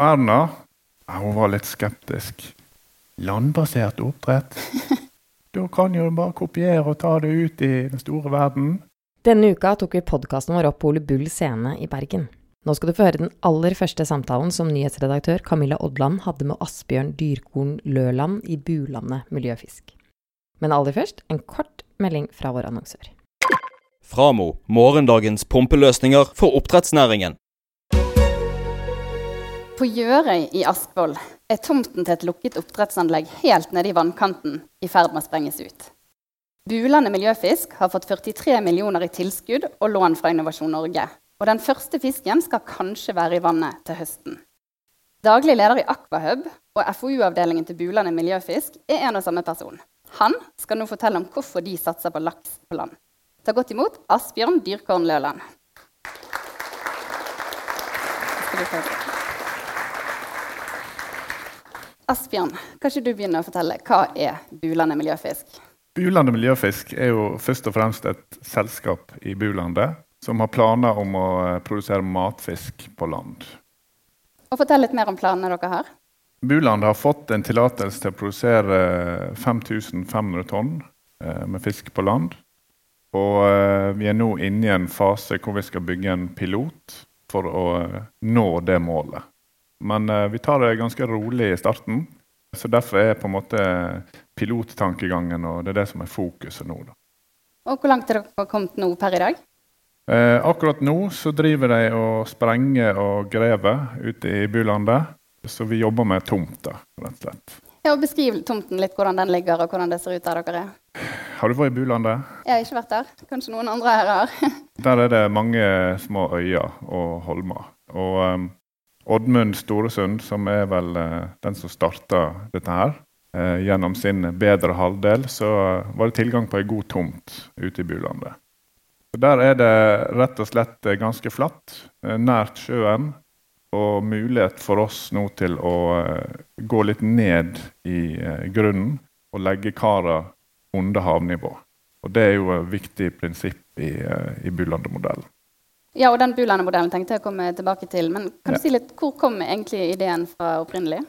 Erna ja, hun var litt skeptisk. Landbasert oppdrett? Da kan jo bare kopiere og ta det ut i den store verden. Denne uka tok vi podkasten vår opp på Ole Bull scene i Bergen. Nå skal du få høre den aller første samtalen som nyhetsredaktør Camilla Odland hadde med Asbjørn Dyrkorn Løland i Bulandet Miljøfisk. Men aller først en kort melding fra vår annonsør. Framo morgendagens pumpeløsninger for oppdrettsnæringen. På Gjørøy i Askvoll er tomten til et lukket oppdrettsanlegg helt nede i vannkanten i ferd med å sprenges ut. Bulandet Miljøfisk har fått 43 millioner i tilskudd og lån fra Innovasjon Norge. Og den første fisken skal kanskje være i vannet til høsten. Daglig leder i Aquahub og FoU-avdelingen til Bulandet Miljøfisk er en og samme person. Han skal nå fortelle om hvorfor de satser på laks på land. Ta godt imot Asbjørn Dyrkorn Løland. Asbjørn, kan ikke du begynne å fortelle hva er Bulandet Miljøfisk? Bulandet Miljøfisk er jo først og fremst et selskap i Bulandet som har planer om å eh, produsere matfisk på land. Og Fortell litt mer om planene dere har. Buland har fått en tillatelse til å produsere 5500 tonn eh, med fisk på land. Og eh, vi er nå inne i en fase hvor vi skal bygge en pilot for å nå det målet. Men uh, vi tar det ganske rolig i starten. Så Derfor er på en måte pilottankegangen og det er det som er fokuset nå. Da. Og Hvor langt er dere kommet nå per i dag? Eh, akkurat nå så driver de og sprenger og graver ute i bylandet. Så vi jobber med tomta, rett og slett. Ja, og Beskriv tomten litt, hvordan den ligger og hvordan det ser ut der dere er. Har du vært i Bulandet? Jeg har ikke vært der. Kanskje noen andre her har. der er det mange små øyer og holmer. Og um, Oddmund Storesund, som er vel uh, den som starta dette her, uh, gjennom sin bedre halvdel, så var det tilgang på ei god tomt ute i Bulandet. Der er det rett og slett ganske flatt, nært sjøen, og mulighet for oss nå til å gå litt ned i grunnen og legge kara under havnivå. Og Det er jo et viktig prinsipp i, i Bulandet-modellen. Ja, og den Bulandet-modellen tenkte jeg å komme tilbake til. Men kan du si litt, hvor kom egentlig ideen fra opprinnelig?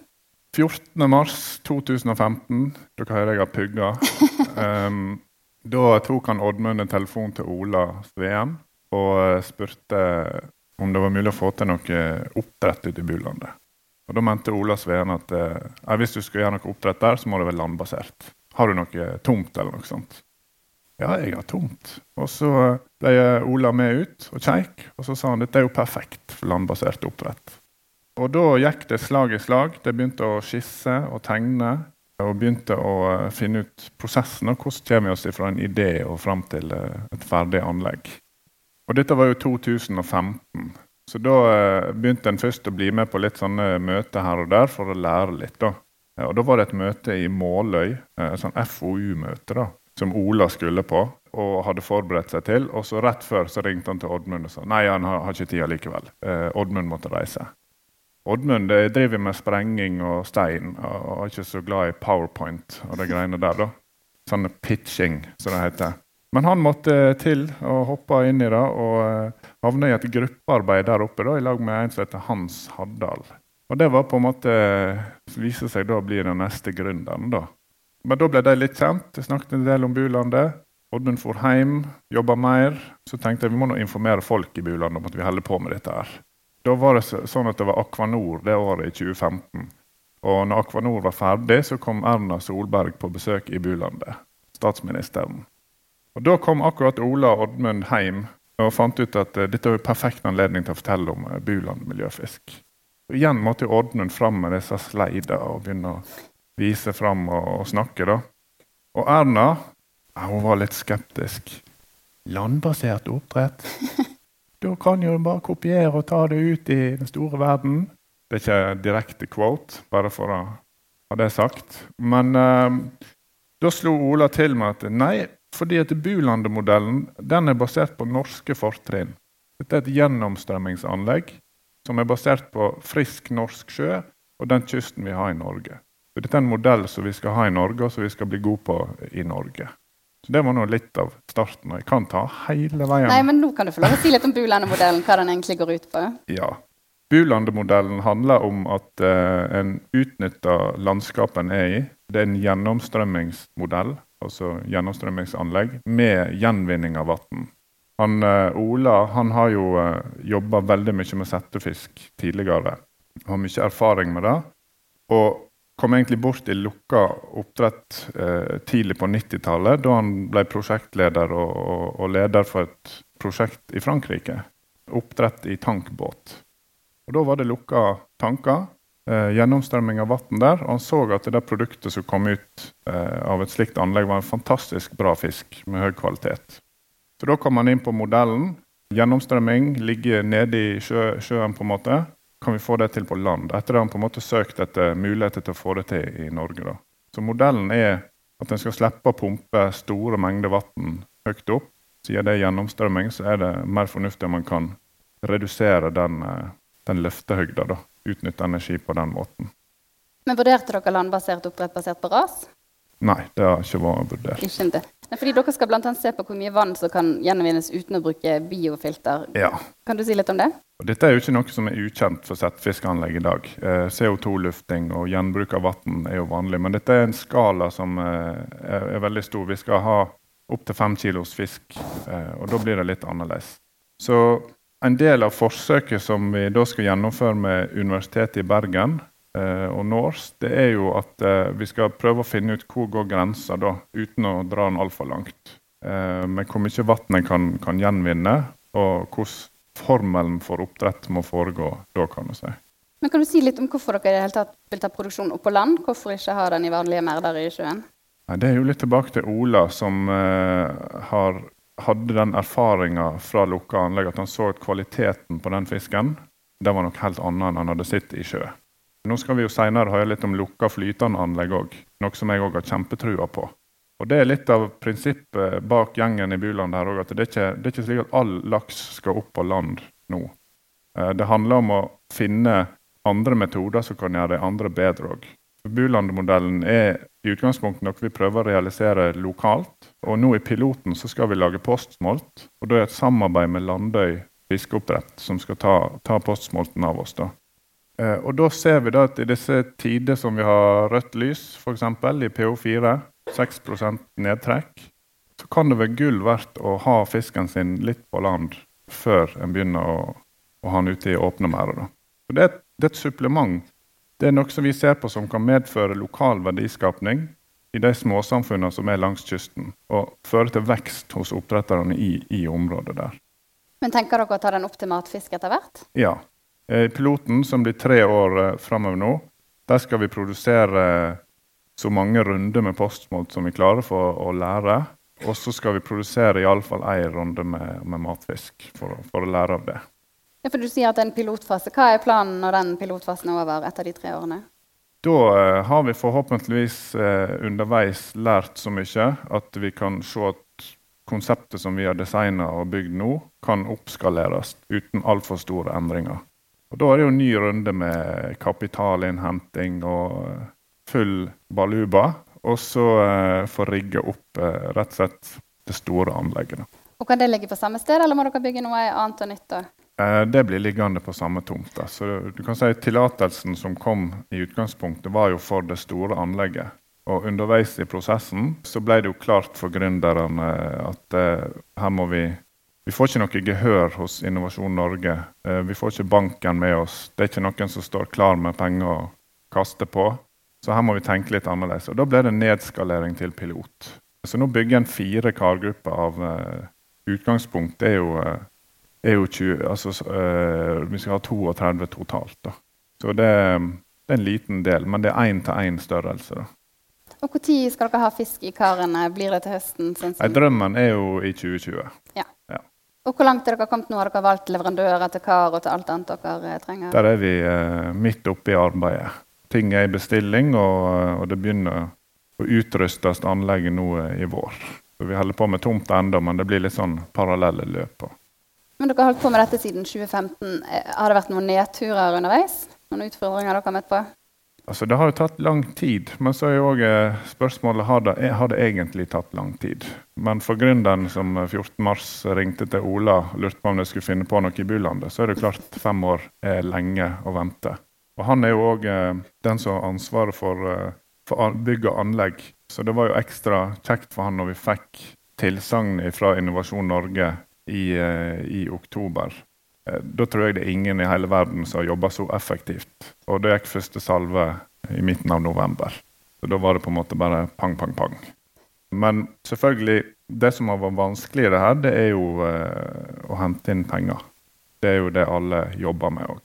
14.3.2015. Dere hører jeg har pugga. Um, da tok han Oddmund en telefon til Ola Sveen og spurte om det var mulig å få til noe oppdrett ute i Bulandet. Og Da mente Ola Sveen at eh, hvis du skal gjøre noe oppdrett der, så må det være landbasert. Har du noe tomt eller noe sånt? Ja, jeg har tomt. Og så ble Ola med ut og kjeik, og så sa han dette er jo perfekt for landbasert oppdrett. Og da gikk det slag i slag. De begynte å skisse og tegne. Og begynte å eh, finne ut prosessen og hvordan kommer vi oss fra en idé og fram til eh, et ferdig anlegg. Og dette var jo 2015. Så da eh, begynte en først å bli med på litt sånne møter her og der for å lære litt. da. Og Da var det et møte i Måløy, et sånn FoU-møte, da, som Ola skulle på og hadde forberedt seg til. Og så rett før så ringte han til Oddmund og sa nei, han har, har ikke tid likevel. Eh, Oddmund måtte reise. Oddmund driver med sprenging og stein og er ikke så glad i powerpoint og de greiene der. da. Sånn pitching, som det heter. Men han måtte til og hoppa inn i det og eh, havna i et gruppearbeid der oppe da, i lag med en som heter Hans Haddal. Og det var på en måte, viser seg da å bli den neste gründeren. da. Men da ble de litt kjent. Jeg snakket en del om Bulandet. Oddmund for hjem, jobba mer. Så tenkte jeg vi må nå informere folk i Bulandet om at vi holder på med dette. her. Da var det sånn at det var Akvanor det året i 2015. Og når Akvanor var ferdig, så kom Erna Solberg på besøk i Bulandet. Statsministeren. Og Da kom akkurat Ola og Oddmund hjem og fant ut at uh, dette var perfekt anledning til å fortelle om uh, Buland miljøfisk. Og igjen måtte Oddmund fram med disse sleidene og begynne å vise fram og, og snakke. da. Og Erna ja, hun var litt skeptisk. Landbasert oppdrett? Da kan jo bare kopiere og ta det ut i den store verden. Det er ikke direkte quote, bare for å ha det sagt. Men eh, da slo Ola til med at nei, fordi at Bulandet-modellen den er basert på norske fortrinn. Dette er et gjennomstrømmingsanlegg som er basert på frisk norsk sjø og den kysten vi har i Norge. Så dette er en modell som vi skal ha i Norge, og som vi skal bli gode på i Norge. Så Det var nå litt av starten. og Jeg kan ta hele veien. Nei, men Nå kan du få lov å si litt om Bulandet-modellen, hva den egentlig går ut på. Ja. Bulandet-modellen handler om at eh, en utnytter landskapet en er i. Det er en gjennomstrømmingsmodell, altså gjennomstrømmingsanlegg, med gjenvinning av vann. Han, eh, Ola han har jo eh, jobba veldig mye med settefisk tidligere. Har mye erfaring med det. Og kom egentlig bort i lukka oppdrett eh, tidlig på 90-tallet, da han ble prosjektleder og, og, og, leder for et prosjekt i Frankrike. Oppdrett i tankbåt. Og Da var det lukka tanker. Eh, gjennomstrømming av vann der. Og han så at det der produktet som kom ut eh, av et slikt anlegg, var en fantastisk bra fisk med høy kvalitet. Så da kom han inn på modellen. Gjennomstrømming, ligge nede i sjø, sjøen, på en måte. Kan vi få det til på land? Etter det har han på en måte søkt etter muligheter til å få det til i Norge. Da. Så modellen er at en skal slippe å pumpe store mengder vann høyt opp. Siden det er gjennomstrømming, så er det mer fornuftig om man kan redusere den, eh, den løftehøyda. Utnytte energi på den måten. Men Vurderte dere landbasert oppdrett basert på ras? Nei, det har ikke vært vurdert. Ikke det. Nei, fordi Dere skal annet se på hvor mye vann som kan gjenvinnes uten å bruke biofilter. Ja. Kan du si litt om det? Dette er jo ikke noe som er ukjent for settefiskanlegg i dag. Eh, CO2-lufting og gjenbruk av vann er jo vanlig. Men dette er en skala som eh, er, er, veldig stor. Vi skal ha opptil fem kilos fisk, eh, og da blir det litt annerledes. Så en del av forsøket som vi da skal gjennomføre med Universitetet i Bergen, og NORS, det er jo at eh, vi skal prøve å finne ut hvor går grensa da, uten å dra den altfor langt. Eh, med hvor mye vann en kan, kan, gjenvinne, og hvordan formelen for oppdrett må foregå da, kan du si. Men Kan du si litt om hvorfor dere i det hele tatt vil ta produksjonen opp på land? Hvorfor ikke ha den i vanlige merder i sjøen? Nei, det er jo litt tilbake til Ola, som har, hadde den erfaringa fra lukka anlegg at han så at kvaliteten på den fisken det var nok helt annet enn han hadde sett i sjø. Nå skal vi jo senere høre litt om lukka flytende anlegg òg, noe som jeg òg har kjempetrua på. Og Det er litt av prinsippet bak gjengen i Buland her òg, at det er, ikke, det er ikke slik at all laks skal opp på land nå. Eh, det handler om å finne andre metoder som kan gjøre de andre bedre òg. Buland-modellen er i utgangspunktet noe vi prøver å realisere lokalt. Og nå i piloten så skal vi lage postsmolt. og Da er et samarbeid med Landøy fiskeoppdrett som skal ta, ta postsmolten av oss. da. Eh, og da ser vi da at i disse tider som vi har rødt lys, f.eks. i PO4, 6% nedtrekk, så kan det være gull verdt å ha fisken sin litt på land før en begynner å, å ha den ute i åpne merder. Det, det, er et supplement. Det er noe som vi ser på som kan medføre lokal verdiskapning i de småsamfunnene som er langs kysten, og føre til vekst hos oppdretterne i, i området der. Men Tenker dere å ta den opp til matfisk etter hvert? Ja, Eh, piloten, som blir tre år eh, framover nå, der skal vi produsere så mange runder med postmat som vi klarer for å lære. Og så skal vi produsere iallfall én runde med, med matfisk for, for, å lære av det. Ja, for Du sier at det er en pilotfase. Hva er planen når den pilotfasen er over etter de tre årene? Da eh, har vi forhåpentligvis eh, underveis lært så mye at vi kan se at konseptet som vi har designa og bygd nå, kan oppskaleres uten altfor store endringer. Og Da er det jo en ny runde med kapitalinnhenting og eh, full baluba. Og så eh, få rigge opp eh, rett og slett det store anlegget. Og Kan det ligge på samme sted, eller må dere bygge noe annet og nytt? da? Uh, det blir liggende på samme tomt. Så du kan si Tillatelsen som kom i utgangspunktet, var jo for det store anlegget. Og underveis i prosessen så ble det jo klart for gründerne at her må vi vi får ikke noe gehør hos Innovasjon Norge. Eh, vi får ikke banken med oss. Det er ikke noen som står klar med penger å kaste på. Så her må vi tenke litt annerledes. Og Da ble det nedskalering til pilot. Så nå bygger en fire kargrupper av uh, Utgangspunktet er jo, uh, er jo 20 altså, uh, Vi skal ha 32 totalt. Da. Så det, det, er en liten del, men det er én-til-én-størrelse. Og Når skal dere ha fisk i karene? Blir det til høsten? Sånn som... Drømmen er jo i 2020. Ja. Og Hvor langt er dere kommet nå? Har dere valgt leverandører til kar og til alt annet dere eh, trenger? Der er vi eh, midt oppe i arbeidet. Ting er i bestilling, og, eh, og det begynner å utrustes anlegget nå eh, i vår. Så Vi holder på med tomt ennå, men det blir litt sånn parallelle løp. Men Dere har holdt på med dette siden 2015. Har det vært noen nedturer underveis? Noen utfordringer dere har møtt på? Altså, Det har jo tatt lang tid, men så er jo også eh, spørsmålet har det, har det egentlig tatt lang tid. Men for gründeren som 14.3 ringte til Ola og lurte på om de skulle finne på noe i bylandet, så er det klart fem år er lenge å vente. Og Han er jo òg eh, den som har ansvaret for, eh, for bygg og anlegg, så det var jo ekstra kjekt for han når vi fikk tilsagn fra Innovasjon Norge i, i oktober Eh, da tror jeg det er ingen i hele verden som har jobba så effektivt. Og det gikk første salve i midten av november. Så da var det på en måte bare pang, pang, pang. Men selvfølgelig, det som har vært vanskelig i det her, det er jo eh, å hente inn penger. Det er jo det alle jobber med òg.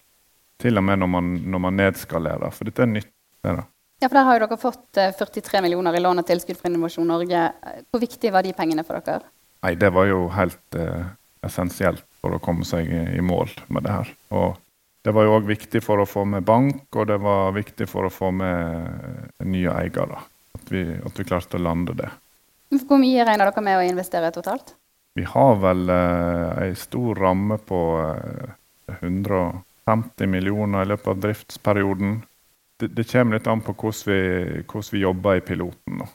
Til og med når man, når man, nedskalerer, for dette er nytt. Det. Ja, for Der har jo dere fått 43 eh, millioner i lån og tilskudd fra Innovasjon Norge. Hvor viktig var de pengene for dere? Nei, Det var jo helt eh, essensielt for å komme seg i mål med det her. Og det var jo òg viktig for å få med bank, og det var viktig for å få med nye eiere. At vi, at vi klarte å lande det. Hvor mye regner dere med å investere totalt? Vi har vel eh, ei stor ramme på eh, 150 millioner i løpet av driftsperioden. Det, det kommer litt an på hvordan vi, hvordan vi jobber i piloten. nå.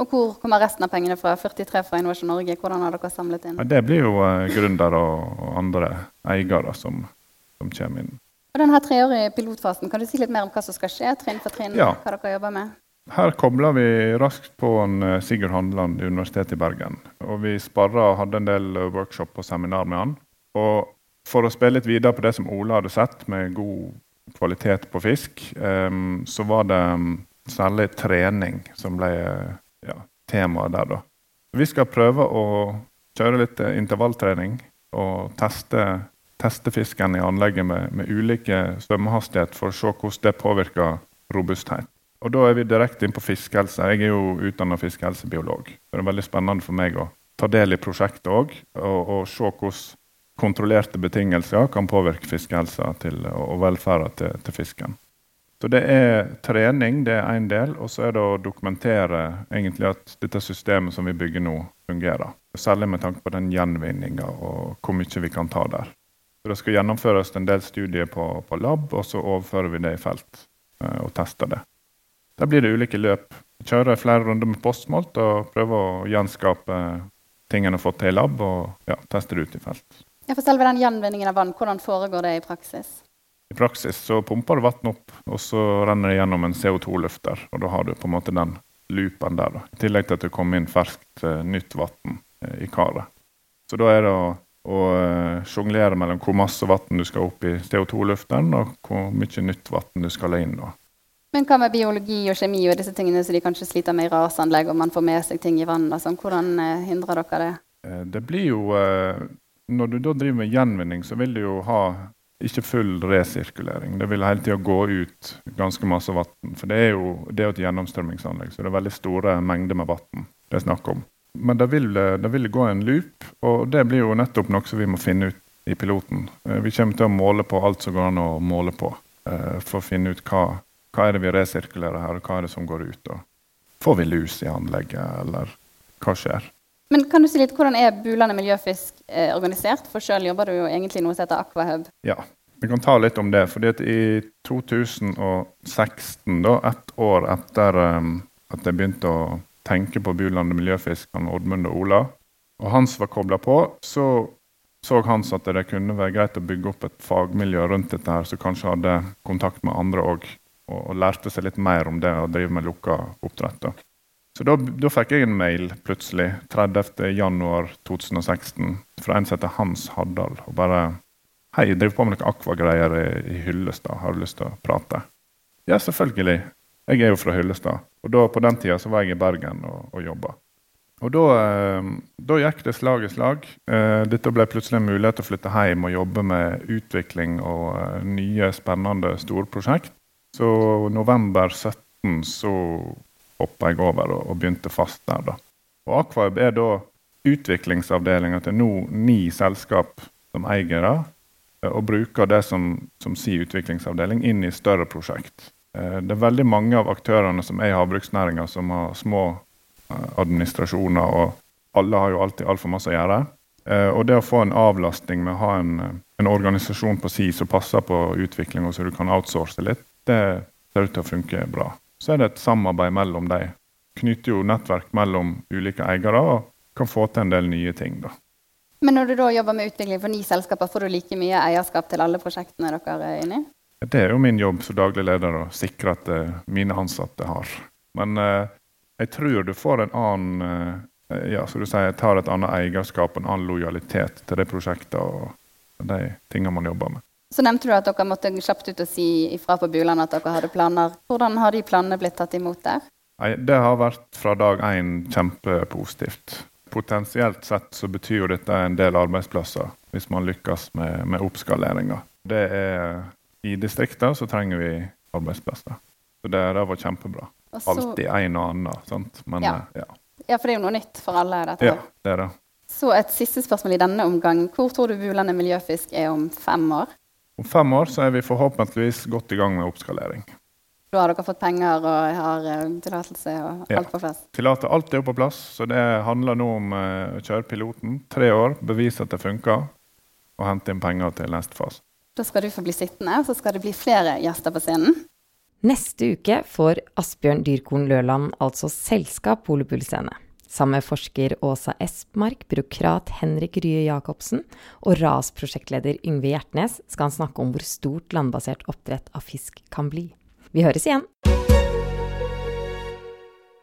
Og hvor kommer resten av pengene fra? 43 fra Innovasjon Norge, hvordan har dere samlet inn? Det blir jo uh, gründere og andre eiere som, som, kommer inn. Og denne treårige pilotfasen, Kan du si litt mer om hva som skal skje, trinn for trinn? Ja. hva dere jobber med? Her kobla vi raskt på en uh, Sigurd Handeland i Universitetet i Bergen. Og vi sparra og hadde en del uh, workshop og seminar med han. Og for å spille litt videre på det som Ola hadde sett, med god kvalitet på fisk, um, så var det um, særlig trening som ble ja, temaet der, da. Vi skal prøve å kjøre litt eh, intervalltrening og teste, teste fisken i anlegget med, med ulike svømmehastighet for å se hvordan det påvirker robusthet. Og Da er vi direkte inn på fiskehelse. Jeg er jo utdanna fiskehelsebiolog. Det er veldig spennende for meg å ta del i prosjektet òg, og, og, se hvordan kontrollerte betingelser kan påvirke fiskehelsa og velferda til, til fisken. Så det er trening, det er én del. Og så er det å dokumentere egentlig at dette systemet som vi bygger nå, fungerer. Særlig med tanke på den gjenvinninga og hvor mye vi kan ta der. Så Det skal gjennomføres en del studier på, på lab, og så overfører vi det i felt eh, og tester det. Der blir det ulike løp. Kjører flere runder med postmålt og prøver å gjenskape ting en har fått til i lab, og ja, teste det ut i felt. Ja, for selve den gjenvinningen av vann, hvordan foregår det i praksis? I praksis så pumper du vann opp, og så renner det gjennom en CO2-lufter. Og da har du på en måte den loopen der. Da. I tillegg til at det kommer inn ferskt, uh, nytt vann uh, i karet. Så da er det å, å uh, sjonglere mellom hvor masse vann du skal opp i CO2-lufteren, og hvor mye nytt vann du skal la inn. Da. Men hva med biologi og kjemi og disse tingene som de kanskje sliter med i rasanlegg, og man får med seg ting i vann? Sånn. Hvordan hindrer dere det? Det blir jo Når du da driver med gjenvinning, så vil du jo ha ikke full resirkulering. Det vil hele tida gå ut ganske masse vann. For det er jo det er et gjennomstrømmingsanlegg, så det er veldig store mengder med vann det er snakk om. Men det vil, det vil, gå en loop, og det blir jo nettopp noe som vi må finne ut i piloten. Eh, vi kommer til å måle på alt som går an å måle på, eh, for å finne ut hva, hva er det vi resirkulerer her, og hva er det som går ut. Og får vi lus i anlegget, eller hva skjer? Men kan du si litt, Hvordan er Bulandet miljøfisk eh, organisert? For selv jobber du jo egentlig noe som heter Aquahub. Ja, vi kan ta litt om det. fordi at I 2016, da, ett år etter um, at jeg begynte å tenke på Bulandet miljøfisk, han Oddmund og Ola, og Hans var kobla på, så så Hans at det kunne være greit å bygge opp et fagmiljø rundt dette, her, som kanskje hadde kontakt med andre òg, og, og, lærte seg litt mer om det å drive med lukka oppdrett. Så da, da, fikk jeg en mail plutselig 30.1.2016 fra en som heter Hans Haddal. og bare 'Hei, jeg driver på med noen akvagreier i, i Hyllestad. Har du lyst til å prate?' Ja, selvfølgelig. Jeg er jo fra Hyllestad. Og da, på den tida så var jeg i Bergen og, og jobba. Og da, eh, da, gikk det slag i slag. Eh, dette ble plutselig en mulighet til å flytte hjem og jobbe med utvikling og eh, nye, spennende storprosjekt. Så november 17 så hoppa jeg over og, og, begynte fast der. da. Og Aquab er da utviklingsavdelinga til nå ni selskap som eier det, eh, og bruker det som, som si utviklingsavdeling inn i større prosjekt. Eh, det er veldig mange av aktørene som er i havbruksnæringa, som har små eh, administrasjoner, og alle har jo alltid altfor masse å gjøre. Og det å få en avlastning med å ha en, en organisasjon på si som passer på utvikling, og så du kan outsource litt, det, ser ut til å funke bra. Så er det et samarbeid mellom dem. Knytter jo nettverk mellom ulike eiere og kan få til en del nye ting. da. Men når du da jobber med utvikling for ni selskaper, får du like mye eierskap til alle prosjektene dere er inne i? Det er jo min jobb som daglig leder å sikre at eh, mine ansatte har. Men eh, jeg tror du får en annen eh, ja, som du sier, tar et annet eierskap, en annen lojalitet til de prosjektene og de tingene man jobber med. Så nevnte du at dere måtte kjapt ut og si ifra på Buland at dere hadde planer. Hvordan har de planene blitt tatt imot der? Nei, Det har vært fra dag én kjempepositivt. Potensielt sett så betyr jo dette en del arbeidsplasser hvis man lykkes med, med oppskaleringa. Det er I distriktene så trenger vi arbeidsplasser. Så det, det var kjempebra. Og så- Alltid en og annen, sant. Men Ja. eh, ja. Ja, for det er jo noe nytt for alle. dette. ja, det er det. Så et siste spørsmål i denne omgang. Hvor tror du Bulandet miljøfisk er om fem år? Om fem år så er vi forhåpentligvis godt i gang med oppskalering. Da har dere fått penger og har eh, tillatelse og Ja. alt på plass? Tillater alt er jo på plass, så det handler nå om eh, å kjøre piloten. Tre år, bevise at det funker, og hente inn penger til neste fase. Da skal du få bli sittende, og så skal det bli flere gjester på scenen. Neste uke får Asbjørn Dyrkorn Løland altså selskap på Ole Bull scene. Sammen med forsker Åsa Espmark, byråkrat Henrik Rye Jacobsen og RAS-prosjektleder Yngve Hjertnes skal han snakke om hvor stort landbasert oppdrett av fisk kan bli. Vi høres igjen!